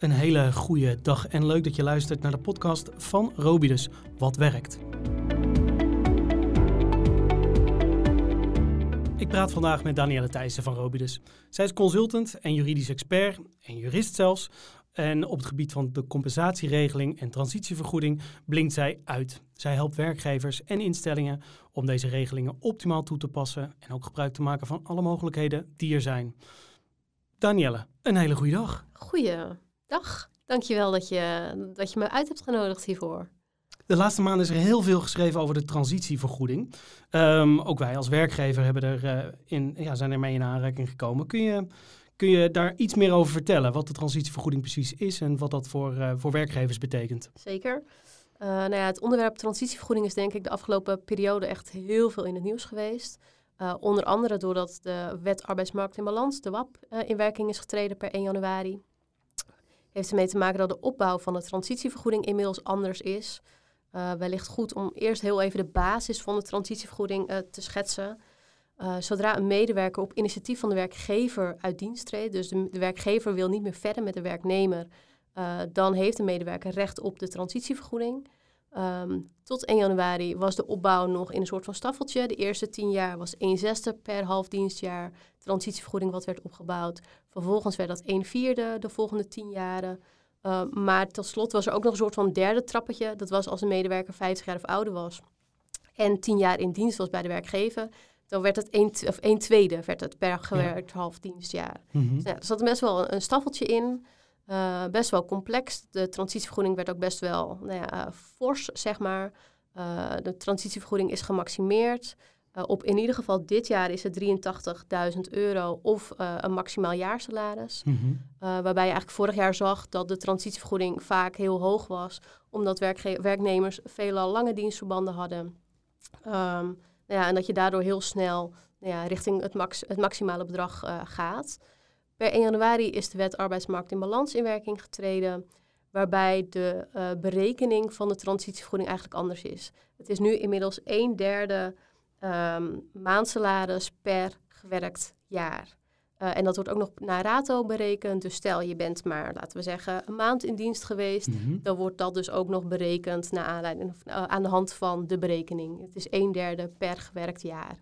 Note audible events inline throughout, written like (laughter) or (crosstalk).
Een hele goede dag en leuk dat je luistert naar de podcast van Robidus Wat Werkt. Ik praat vandaag met Danielle Thijssen van Robidus. Zij is consultant en juridisch expert en jurist zelfs. En op het gebied van de compensatieregeling en transitievergoeding blinkt zij uit. Zij helpt werkgevers en instellingen om deze regelingen optimaal toe te passen en ook gebruik te maken van alle mogelijkheden die er zijn. Danielle, een hele goede dag. Goeiedag. Dankjewel dat je, dat je me uit hebt genodigd hiervoor. De laatste maanden is er heel veel geschreven over de transitievergoeding. Um, ook wij als werkgever hebben er, uh, in, ja, zijn ermee in aanraking gekomen. Kun je, kun je daar iets meer over vertellen? Wat de transitievergoeding precies is en wat dat voor, uh, voor werkgevers betekent? Zeker. Uh, nou ja, het onderwerp transitievergoeding is denk ik de afgelopen periode echt heel veel in het nieuws geweest. Onder andere doordat de wet arbeidsmarkt in balans, de WAP, in werking is getreden per 1 januari. Heeft ermee te maken dat de opbouw van de transitievergoeding inmiddels anders is. Uh, wellicht goed om eerst heel even de basis van de transitievergoeding te schetsen. zodra een medewerker op initiatief van de werkgever uit dienst treedt, dus de, de werkgever wil niet meer verder met de werknemer, dan heeft de medewerker recht op de transitievergoeding. Um, tot 1 januari was de opbouw nog in een soort van staffeltje. De eerste 10 jaar was 1 zesde per half dienstjaar transitievergoeding wat werd opgebouwd. Vervolgens werd dat 1 vierde de volgende 10 jaren. Uh, maar tot slot was er ook nog een soort van derde trappetje. Dat was als een medewerker 50 jaar of ouder was en 10 jaar in dienst was bij de werkgever. Dan werd het 1, of 1 tweede werd het per gewerkt ja. half dienstjaar. Mm -hmm. dus, ja, er zat best wel een staffeltje in. Uh, best wel complex. De transitievergoeding werd ook best wel nou ja, fors, zeg maar. Uh, de transitievergoeding is gemaximeerd. Op in ieder geval dit jaar is het 83.000 euro of een maximaal jaarsalaris. Mm -hmm. waarbij je eigenlijk vorig jaar zag dat de transitievergoeding vaak heel hoog was, omdat werknemers veelal lange dienstverbanden hadden. Um, nou ja, en dat je daardoor heel snel nou ja, richting het, max het maximale bedrag gaat. Per 1 januari is de wet arbeidsmarkt in balans in werking getreden, waarbij de uh, berekening van de transitievergoeding eigenlijk anders is. Het is nu inmiddels een derde um, maandsalaris per gewerkt jaar. Uh, en dat wordt ook nog naar rato berekend. Dus stel je bent maar, laten we zeggen, een maand in dienst geweest. Mm -hmm. Dan wordt dat dus ook nog berekend naar aanleiding, uh, aan de hand van de berekening. Het is een derde per gewerkt jaar.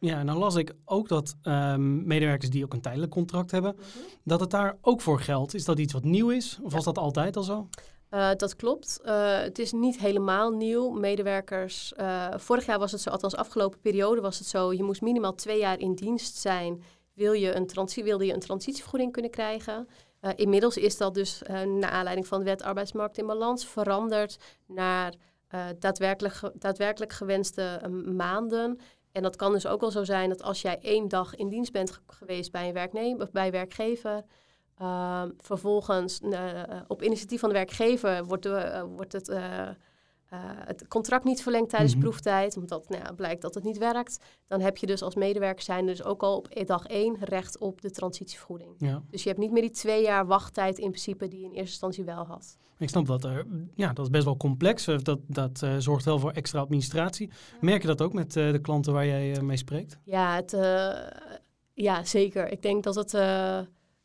Ja, en dan las ik ook dat um, medewerkers die ook een tijdelijk contract hebben, mm -hmm. dat het daar ook voor geldt. Is dat iets wat nieuw is? Of ja. was dat altijd al zo? Uh, dat klopt. Uh, het is niet helemaal nieuw. Medewerkers, uh, vorig jaar was het zo, althans afgelopen periode was het zo, je moest minimaal twee jaar in dienst zijn. Wil je een, transi wilde je een transitievergoeding kunnen krijgen? inmiddels is dat dus naar aanleiding van de wet arbeidsmarkt in balans veranderd naar daadwerkelijk, daadwerkelijk gewenste maanden. En dat kan dus ook wel zo zijn dat als jij één dag in dienst bent geweest bij een werknemer of bij werkgever, uh, vervolgens uh, op initiatief van de werkgever wordt, uh, wordt het, het contract niet verlengd tijdens mm -hmm. proeftijd, omdat nou ja, blijkt dat het niet werkt. Dan heb je dus als medewerker zijn dus ook al op dag één recht op de transitievergoeding. Ja. Dus je hebt niet meer die twee jaar wachttijd in principe die je in eerste instantie wel had. Ik snap dat er, ja, dat is best wel complex. Dat, dat uh, zorgt wel voor extra administratie. Merk je dat ook met uh, de klanten waar jij mee spreekt? Ja, het, ja, zeker. Ik denk dat het,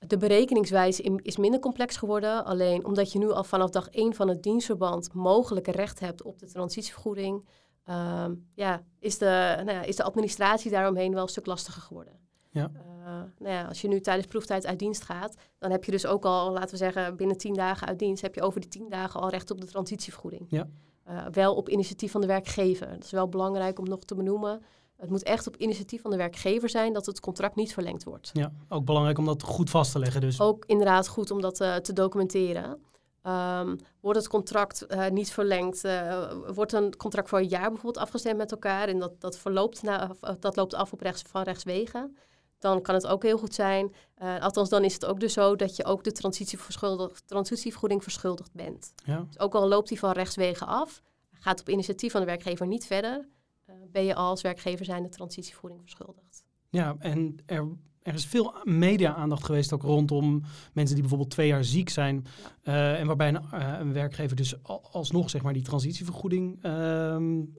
de berekeningswijze is minder complex geworden. Alleen omdat je nu al vanaf dag één van het dienstverband mogelijk recht hebt op de transitievergoeding, um, ja, is, de, nou ja, is de administratie daaromheen wel een stuk lastiger geworden. Ja. Uh, nou ja, als je nu tijdens proeftijd uit dienst gaat, dan heb je dus ook al, laten we zeggen, binnen tien dagen uit dienst, heb je over die tien dagen al recht op de transitievergoeding. Ja. Uh, wel op initiatief van de werkgever. Dat is wel belangrijk om nog te benoemen. Het moet echt op initiatief van de werkgever zijn dat het contract niet verlengd wordt. Ja, ook belangrijk om dat goed vast te leggen dus. Ook inderdaad goed om dat uh, te documenteren. Um, wordt het contract uh, niet verlengd, uh, wordt een contract voor een jaar bijvoorbeeld afgestemd met elkaar en dat, dat, verloopt na, dat loopt af op rechts, van rechtswegen, dan kan het ook heel goed zijn. Althans, dan is het ook dus zo dat je ook de transitievergoeding verschuldigd bent. Ja. Dus ook al loopt die van rechtswegen af, gaat op initiatief van de werkgever niet verder, ben je als werkgever zijn de transitievergoeding verschuldigd. Ja, en er er is veel media-aandacht geweest ook rondom mensen die bijvoorbeeld twee jaar ziek zijn. Uh, en waarbij een, uh, een, werkgever dus alsnog zeg maar, die transitievergoeding uh,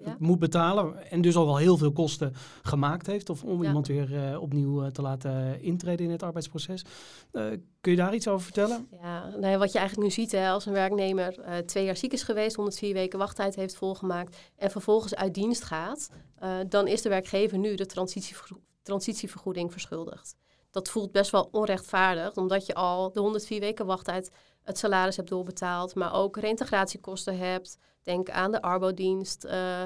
ja. moet betalen. En dus al wel heel veel kosten gemaakt heeft. Of om ja. iemand weer uh, opnieuw te laten intreden in het arbeidsproces. kun je daar iets over vertellen? Ja, nou wat je eigenlijk nu ziet hè, als een werknemer twee jaar ziek is geweest, 104 weken wachttijd heeft volgemaakt en vervolgens uit dienst gaat. dan is de werkgever nu de transitievergoeding transitievergoeding verschuldigd. Dat voelt best wel onrechtvaardig, omdat je al de 104 weken wachttijd het salaris hebt doorbetaald, maar ook reintegratiekosten hebt. Denk aan de arbodienst, uh,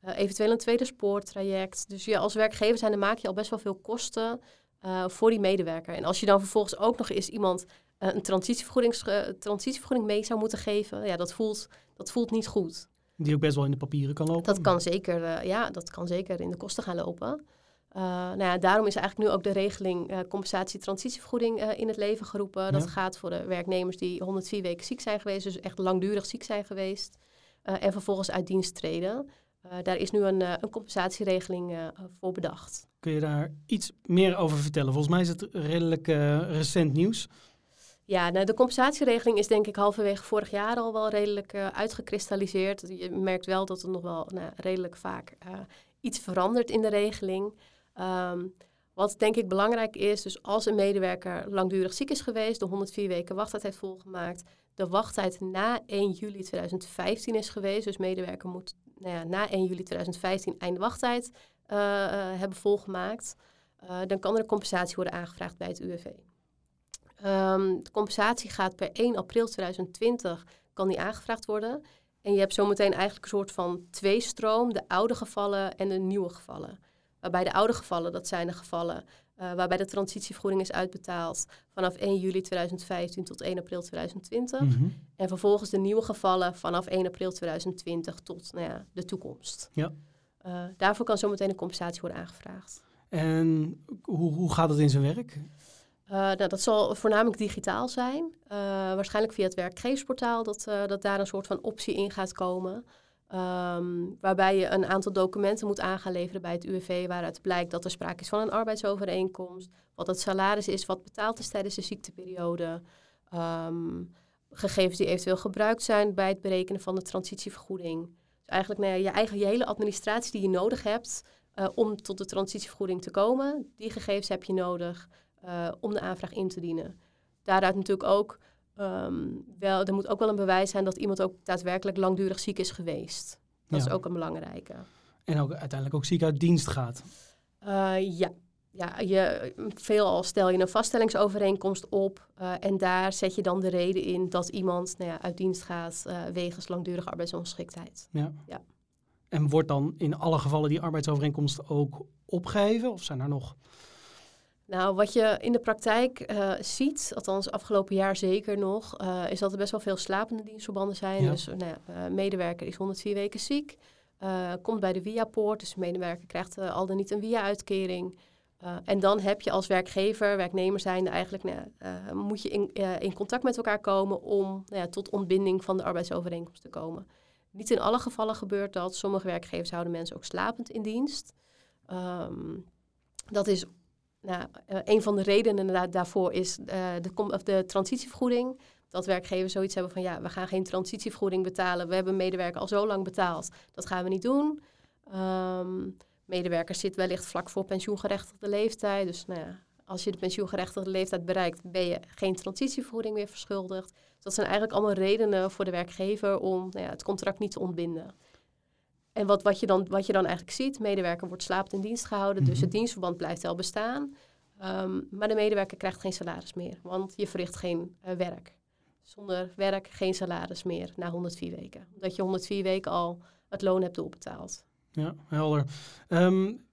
eventueel een tweede spoortraject. Dus je als werkgever zijn, dan maak je al best wel veel kosten uh, voor die medewerker. En als je dan vervolgens ook nog eens iemand een transitievergoeding, transitievergoeding mee zou moeten geven, ja, dat voelt, dat voelt niet goed. Die ook best wel in de papieren kan lopen. Dat kan zeker, ja, dat kan zeker in de kosten gaan lopen. Uh, nou ja, daarom is eigenlijk nu ook de regeling uh, compensatie-transitievergoeding uh, in het leven geroepen. Dat gaat voor de werknemers die 104 weken ziek zijn geweest, dus echt langdurig ziek zijn geweest. en vervolgens uit dienst treden. daar is nu een, een compensatieregeling voor bedacht. Kun je daar iets meer over vertellen? Volgens mij is het redelijk recent nieuws. Ja, nou, de compensatieregeling is denk ik halverwege vorig jaar al wel redelijk uitgekristalliseerd. Je merkt wel dat er nog wel nou, redelijk vaak iets verandert in de regeling. Um, wat denk ik belangrijk is, dus als een medewerker langdurig ziek is geweest, de 104 weken wachttijd heeft volgemaakt, de wachttijd na 1 juli 2015 is geweest, dus medewerker moet nou ja, na 1 juli 2015 einde wachttijd uh, uh, hebben volgemaakt, uh, dan kan er een compensatie worden aangevraagd bij het UWV. Ehm, de compensatie gaat per 1 april 2020 kan die aangevraagd worden. En je hebt zometeen eigenlijk een soort van tweestroom, de oude gevallen en de nieuwe gevallen. Waarbij de oude gevallen, dat zijn de gevallen uh, waarbij de transitievergoeding is uitbetaald vanaf 1 juli 2015 tot 1 april 2020. Mhm. En vervolgens de nieuwe gevallen vanaf 1 april 2020 tot nou ja, de toekomst. Ja. Uh, daarvoor kan zometeen een compensatie worden aangevraagd. En hoe, hoe gaat het in zijn werk? Uh, nou, dat zal voornamelijk digitaal zijn. waarschijnlijk via het werkgeversportaal dat, dat daar een soort van optie in gaat komen. Um, waarbij je een aantal documenten moet aangaan leveren bij het UWV, waaruit blijkt dat er sprake is van een arbeidsovereenkomst, wat het salaris is, wat betaald is tijdens de ziekteperiode, um, gegevens die eventueel gebruikt zijn bij het berekenen van de transitievergoeding. Dus eigenlijk nou ja, je, eigen, je hele administratie die je nodig hebt uh, om tot de transitievergoeding te komen, die gegevens heb je nodig uh, om de aanvraag in te dienen. Daaruit natuurlijk ook um, wel, er moet ook wel een bewijs zijn dat iemand ook daadwerkelijk langdurig ziek is geweest. Dat is ook een belangrijke. En ook uiteindelijk ook ziek uit dienst gaat. Uh, ja. Ja, je, veelal stel je een vaststellingsovereenkomst op uh, en daar zet je dan de reden in dat iemand nou ja, uit dienst gaat uh, wegens langdurige arbeidsongeschiktheid. Ja. ja. En wordt dan in alle gevallen die arbeidsovereenkomst ook opgeheven of zijn er nog nou, wat je in de praktijk uh, ziet, althans afgelopen jaar zeker nog, uh, is dat er best wel veel slapende dienstverbanden zijn. Dus nou ja, uh, medewerker is 104 weken ziek, komt bij de via-poort, dus de medewerker krijgt al dan niet een via-uitkering. en dan heb je als werkgever, werknemer zijnde eigenlijk, nou, moet je in, in, contact met elkaar komen om nou ja, tot ontbinding van de arbeidsovereenkomst te komen. Niet in alle gevallen gebeurt dat. Sommige werkgevers houden mensen ook slapend in dienst. Um, dat is nou, uh, een van de redenen daarvoor is uh, de, of de transitievergoeding. Dat werkgevers zoiets hebben van ja, we gaan geen transitievergoeding betalen. We hebben medewerker al zo lang betaald. Dat gaan we niet doen. Um, medewerker zit wellicht vlak voor pensioengerechtigde leeftijd. Dus nou ja, als je de pensioengerechtigde leeftijd bereikt, ben je geen transitievergoeding meer verschuldigd. Dus dat zijn eigenlijk allemaal redenen voor de werkgever om nou ja, het contract niet te ontbinden. En wat, wat, je dan, wat je dan eigenlijk ziet, medewerker wordt slaapt in dienst gehouden, dus mhm. het dienstverband blijft wel bestaan. Ehm, maar de medewerker krijgt geen salaris meer, want je verricht geen uh, werk. Zonder werk geen salaris meer na 104 weken. Omdat je 104 weken al het loon hebt doorbetaald. Ja, helder. Um,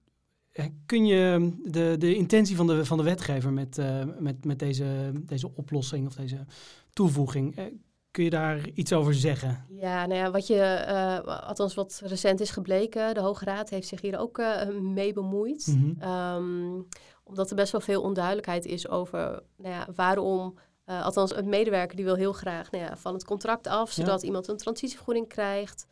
kun je de, de intentie van de, van de wetgever met, uh, met, met deze, deze oplossing of deze toevoeging, uh, Kun je daar iets over zeggen? Ja, nou ja, wat je, uh, althans wat recent is gebleken, de Hoge Raad heeft zich hier ook uh, mee bemoeid. Mhm. Ehm, omdat er best wel veel onduidelijkheid is over nou ja, waarom, uh, althans een medewerker die wil heel graag nou ja, van het contract af, zodat iemand een transitievergoeding krijgt.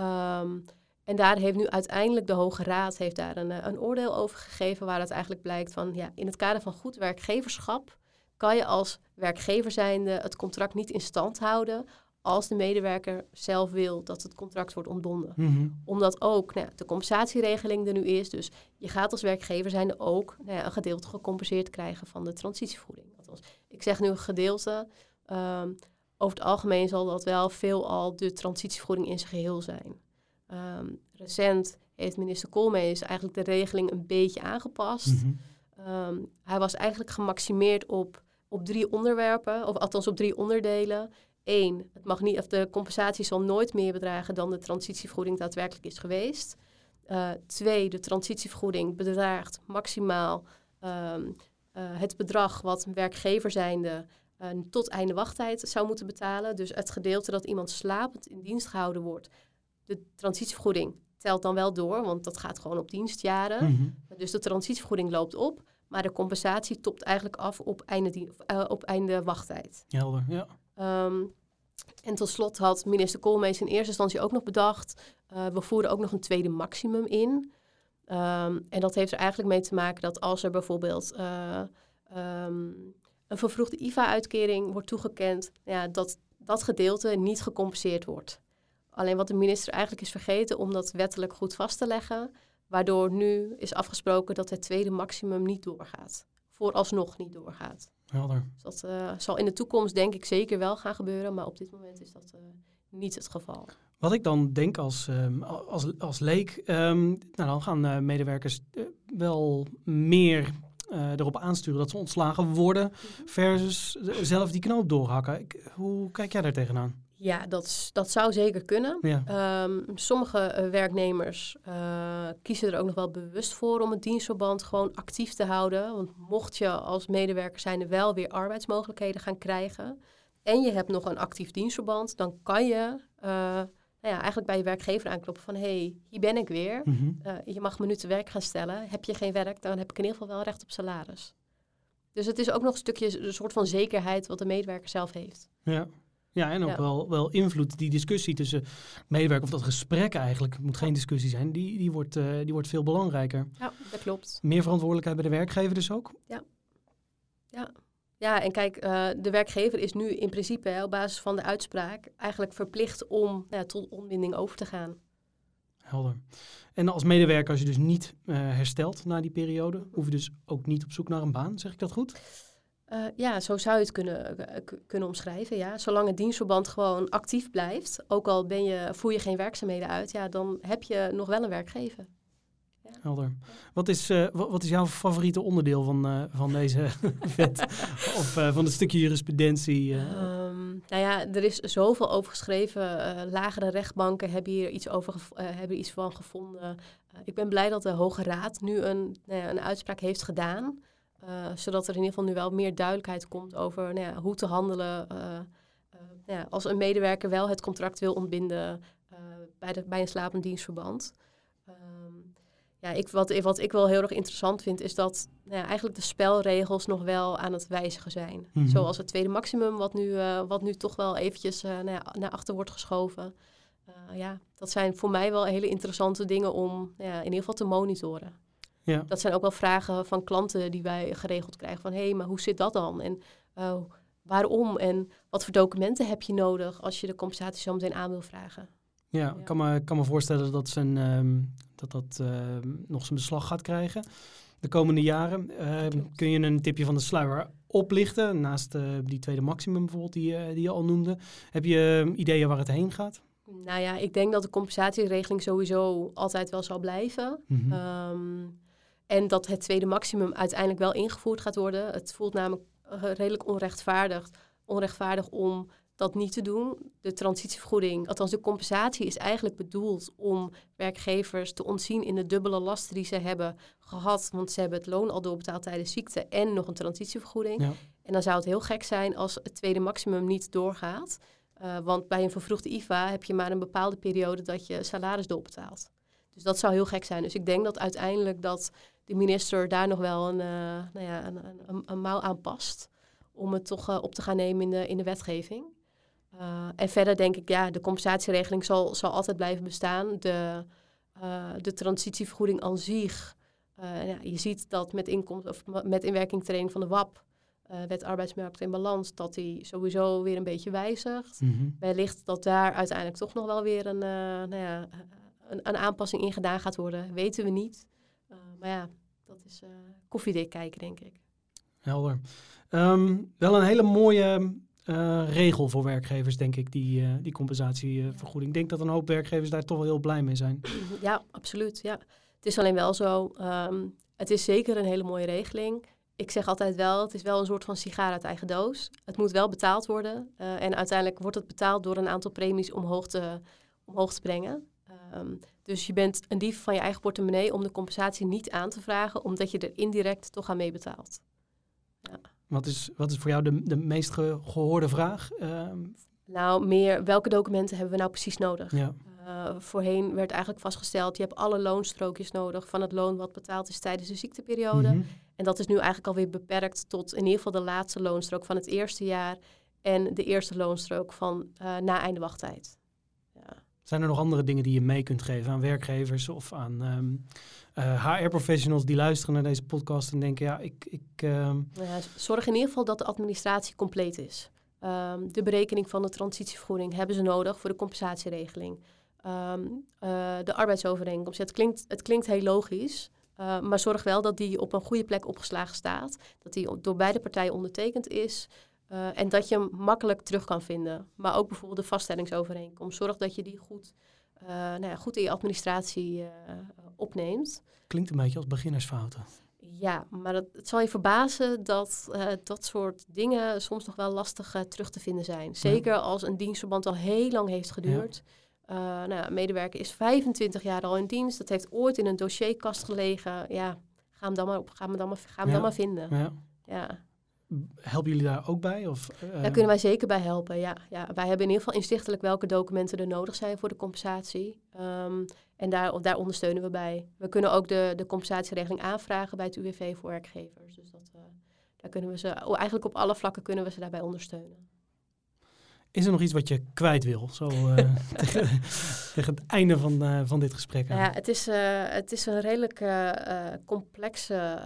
Um, En daar heeft nu uiteindelijk de Hoge Raad heeft daar een, een oordeel over gegeven, waar het eigenlijk blijkt van ja, in het kader van goed werkgeverschap kan je als werkgever zijnde het contract niet in stand houden als de medewerker zelf wil dat het contract wordt ontbonden. Mhm. Omdat ook nou de compensatieregeling er nu is. Dus je gaat als werkgever zijnde ook nou ja, een gedeelte gecompenseerd krijgen van de transitievergoeding. Althans, ik zeg nu een gedeelte. Ehm, over het algemeen zal dat wel veelal de transitievergoeding in zijn geheel zijn. Ehm, recent heeft minister Koolmees eigenlijk de regeling een beetje aangepast. Mhm. Ehm, hij was eigenlijk gemaximeerd op, op drie onderwerpen, of althans op drie onderdelen. Eén, het mag niet, of de compensatie zal nooit meer bedragen dan de transitievergoeding daadwerkelijk is geweest. Eh, twee, de transitievergoeding bedraagt maximaal ehm, eh, het bedrag wat een werkgever zijnde eh, tot einde wachttijd zou moeten betalen. Dus het gedeelte dat iemand slapend in dienst gehouden wordt, de transitievergoeding telt dan wel door, want dat gaat gewoon op dienstjaren. Mhm. Dus de transitievergoeding loopt op, maar de compensatie topt eigenlijk af op einde, eh, op einde wachttijd. Helder, ja. Ehm, en tot slot had minister Koolmees in eerste instantie ook nog bedacht, eh, we voeren ook nog een tweede maximum in. Ehm, en dat heeft er eigenlijk mee te maken dat als er bijvoorbeeld eh, ehm, een vervroegde IVA-uitkering wordt toegekend, ja, dat dat gedeelte niet gecompenseerd wordt. Alleen wat de minister eigenlijk is vergeten om dat wettelijk goed vast te leggen, waardoor nu is afgesproken dat het tweede maximum niet doorgaat. Vooralsnog niet doorgaat. Helder. Dus dat eh, zal in de toekomst denk ik zeker wel gaan gebeuren, maar op dit moment is dat eh, niet het geval. Wat ik dan denk als, ehm, als, als leek, ehm, nou dan gaan eh, medewerkers wel meer erop aansturen dat ze ontslagen worden versus eh, zelf die knoop doorhakken. Ik- hoe kijk jij daar tegenaan? Ja, dat, dat zou zeker kunnen. Ja. Ehm, sommige eh, werknemers eh, kiezen er ook nog wel bewust voor om het dienstverband gewoon actief te houden. Want mocht je als medewerker zijn wel weer arbeidsmogelijkheden gaan krijgen en je hebt nog een actief dienstverband, dan kan je eh, nou ja, eigenlijk bij je werkgever aankloppen van hé, hey, hier ben ik weer. Mhm. Je mag me nu te werk gaan stellen. Heb je geen werk, dan heb ik in ieder geval wel recht op salaris. Dus het is ook nog een stukje een soort van zekerheid wat de medewerker zelf heeft. Ja. Ja, en ook Ja. Wel, wel invloed. Die discussie tussen medewerker, of dat gesprek eigenlijk, moet geen discussie zijn, die, die, wordt, eh, die wordt veel belangrijker. Ja, dat klopt. Meer verantwoordelijkheid bij de werkgever dus ook? Ja, en kijk, eh, de werkgever is nu in principe hè, op basis van de uitspraak eigenlijk verplicht om nou ja, tot ontbinding over te gaan. Helder. En als medewerker, als je dus niet eh, herstelt na die periode, hoef je dus ook niet op zoek naar een baan, zeg ik dat goed? Eh, ja, zo zou je het kunnen, eh, kunnen omschrijven. Ja. Zolang het dienstverband gewoon actief blijft, ook al ben je, voer je geen werkzaamheden uit, ja, dan heb je nog wel een werkgever. Helder. Wat is, eh, wa- wat is jouw favoriete onderdeel van, van deze (laughs) wet? of van het stukje jurisprudentie? Ehm, nou ja, er is zoveel over geschreven. Lagere rechtbanken hebben hier iets, over hebben iets van gevonden. Ik ben blij dat de Hoge Raad nu een, nou ja, een uitspraak heeft gedaan. Eh, zodat er in ieder geval nu wel meer duidelijkheid komt over nou ja, hoe te handelen. eh, eh, nou ja, als een medewerker wel het contract wil ontbinden bij, de, bij een slapend dienstverband. Ehm, ja, ik, wat, wat ik wel heel erg interessant vind, is dat nou ja, eigenlijk de spelregels nog wel aan het wijzigen zijn. Mhm. Zoals het tweede maximum, wat nu, wat nu toch wel eventjes eh, nou ja, naar achter wordt geschoven. Ja, dat zijn voor mij wel hele interessante dingen om nou ja, in ieder geval te monitoren. Ja. Dat zijn ook wel vragen van klanten die wij geregeld krijgen. Van hé, hey, maar hoe zit dat dan? En eh, waarom? En wat voor documenten heb je nodig als je de compensatie zo meteen aan wil vragen? Ja, ik kan me, kan me voorstellen dat zijn, ehm, dat, dat ehm, nog zijn beslag gaat krijgen de komende jaren. Ehm, kun je een tipje van de sluier oplichten, naast eh, die tweede maximum bijvoorbeeld die, je- die je al noemde? Heb je ideeën waar het heen gaat? Nou ja, ik denk dat de compensatieregeling sowieso altijd wel zal blijven. Ehm, en dat het tweede maximum uiteindelijk wel ingevoerd gaat worden. Het voelt namelijk eh, redelijk onrechtvaardig, onrechtvaardig om dat niet te doen. De transitievergoeding, althans de compensatie, is eigenlijk bedoeld om werkgevers te ontzien in de dubbele lasten die ze hebben gehad. Want ze hebben het loon al doorbetaald tijdens ziekte en nog een transitievergoeding. Ja. En dan zou het heel gek zijn als het tweede maximum niet doorgaat. Eh, want bij een vervroegde IVA heb je maar een bepaalde periode dat je salaris doorbetaalt. Dus dat zou heel gek zijn. Dus ik denk dat uiteindelijk dat de minister daar nog wel een, eh, nou ja, een, een, een, mouw aan past. Om het toch eh, op te gaan nemen in de, in de wetgeving. Eh, en verder denk ik, ja, de compensatieregeling zal, zal altijd blijven bestaan. De, de transitievergoeding aan zich. Ja, je ziet dat met, inkomst, of met inwerkingtraining van de WAP, wet arbeidsmarkt in balans, dat die sowieso weer een beetje wijzigt. Mm Wellicht dat daar uiteindelijk toch nog wel weer een, nou ja, een, een, aanpassing in gedaan gaat worden, weten we niet. maar ja, dat is koffiedik kijken, denk ik. Helder. Ehm, wel een hele mooie uh, regel voor werkgevers, denk ik, die, die compensatievergoeding. Ik denk dat een hoop werkgevers daar toch wel heel blij mee zijn. (clears throat) Ja, absoluut. Ja. Het is alleen wel zo, um, het is zeker een hele mooie regeling. Ik zeg altijd wel, het is wel een soort van sigaar uit eigen doos. Het moet wel betaald worden. Uh, en uiteindelijk wordt het betaald door een aantal premies omhoog te, omhoog te brengen. Um, dus je bent een dief van je eigen portemonnee om de compensatie niet aan te vragen, omdat je er indirect toch aan meebetaalt. Ja. Wat is, wat is voor jou de, de meest gehoorde vraag? Ehm, nou, meer welke documenten hebben we nou precies nodig? Ja. Uh, voorheen werd eigenlijk vastgesteld, je hebt alle loonstrookjes nodig van het loon wat betaald is tijdens de ziekteperiode. Mhm. En dat is nu eigenlijk alweer beperkt tot in ieder geval de laatste loonstrook van het eerste jaar en de eerste loonstrook van uh, na einde wachttijd. Zijn er nog andere dingen die je mee kunt geven aan werkgevers of aan um, uh, HR-professionals die luisteren naar deze podcast en denken, ja, ik... ik ehm, ja, zorg in ieder geval dat de administratie compleet is. Um, de berekening van de transitievergoeding hebben ze nodig voor de compensatieregeling. Uh, de arbeidsovereenkomst. Het klinkt, het klinkt heel logisch, uh, maar zorg wel dat die op een goede plek opgeslagen staat. Dat die door beide partijen ondertekend is. Uh, en dat je hem makkelijk terug kan vinden. Maar ook bijvoorbeeld de vaststellingsovereenkomst. Zorg dat je die goed, nou ja, goed in je administratie opneemt. Klinkt een beetje als beginnersfouten. Ja, maar het, het zal je verbazen dat dat soort dingen soms nog wel lastig terug te vinden zijn. Zeker als een dienstverband al heel lang heeft geduurd. Ja. Nou, een medewerker is 25 jaar al in dienst. Dat heeft ooit in een dossierkast gelegen. Ja, ga hem dan maar, op, ga hem dan maar, ga hem dan maar vinden. Ja. Helpen jullie daar ook bij? Of, Daar kunnen wij zeker bij helpen, ja. ja. Wij hebben in ieder geval inzichtelijk welke documenten er nodig zijn voor de compensatie. Um, en daar, daar ondersteunen we bij. We kunnen ook de, de compensatieregeling aanvragen bij het UWV voor werkgevers. Dus dat, uh, daar kunnen we ze, eigenlijk op alle vlakken kunnen we ze daarbij ondersteunen. Is er nog iets wat je kwijt wil, zo uh, (laughs) tegen, tegen, het einde van, uh, van dit gesprek? Ja, het is, het is een redelijk complexe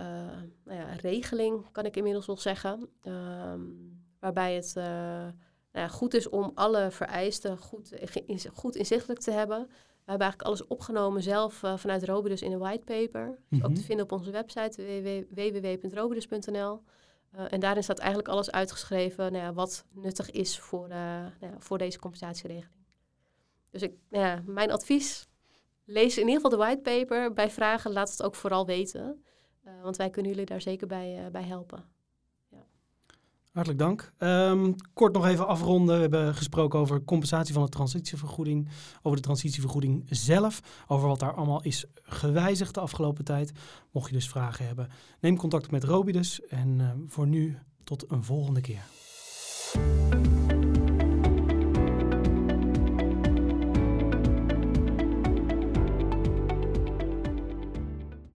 nou ja, regeling, kan ik inmiddels wel zeggen. Um, waarbij het nou ja, goed is om alle vereisten goed, goed inzichtelijk te hebben. We hebben eigenlijk alles opgenomen zelf vanuit Robidus in een whitepaper. Mm -hmm. Ook te vinden op onze website www.robidus.nl. Uh, en daarin staat eigenlijk alles uitgeschreven nou ja, wat nuttig is voor, uh, nou ja, voor deze compensatieregeling. Dus ik, nou ja, mijn advies, lees in ieder geval de whitepaper. Bij vragen laat het ook vooral weten. want wij kunnen jullie daar zeker bij, bij helpen. Hartelijk dank. Um, kort nog even afronden. We hebben gesproken over compensatie van de transitievergoeding, over de transitievergoeding zelf, over wat daar allemaal is gewijzigd de afgelopen tijd. Mocht je dus vragen hebben, neem contact met Robidus en uh, voor nu tot een volgende keer.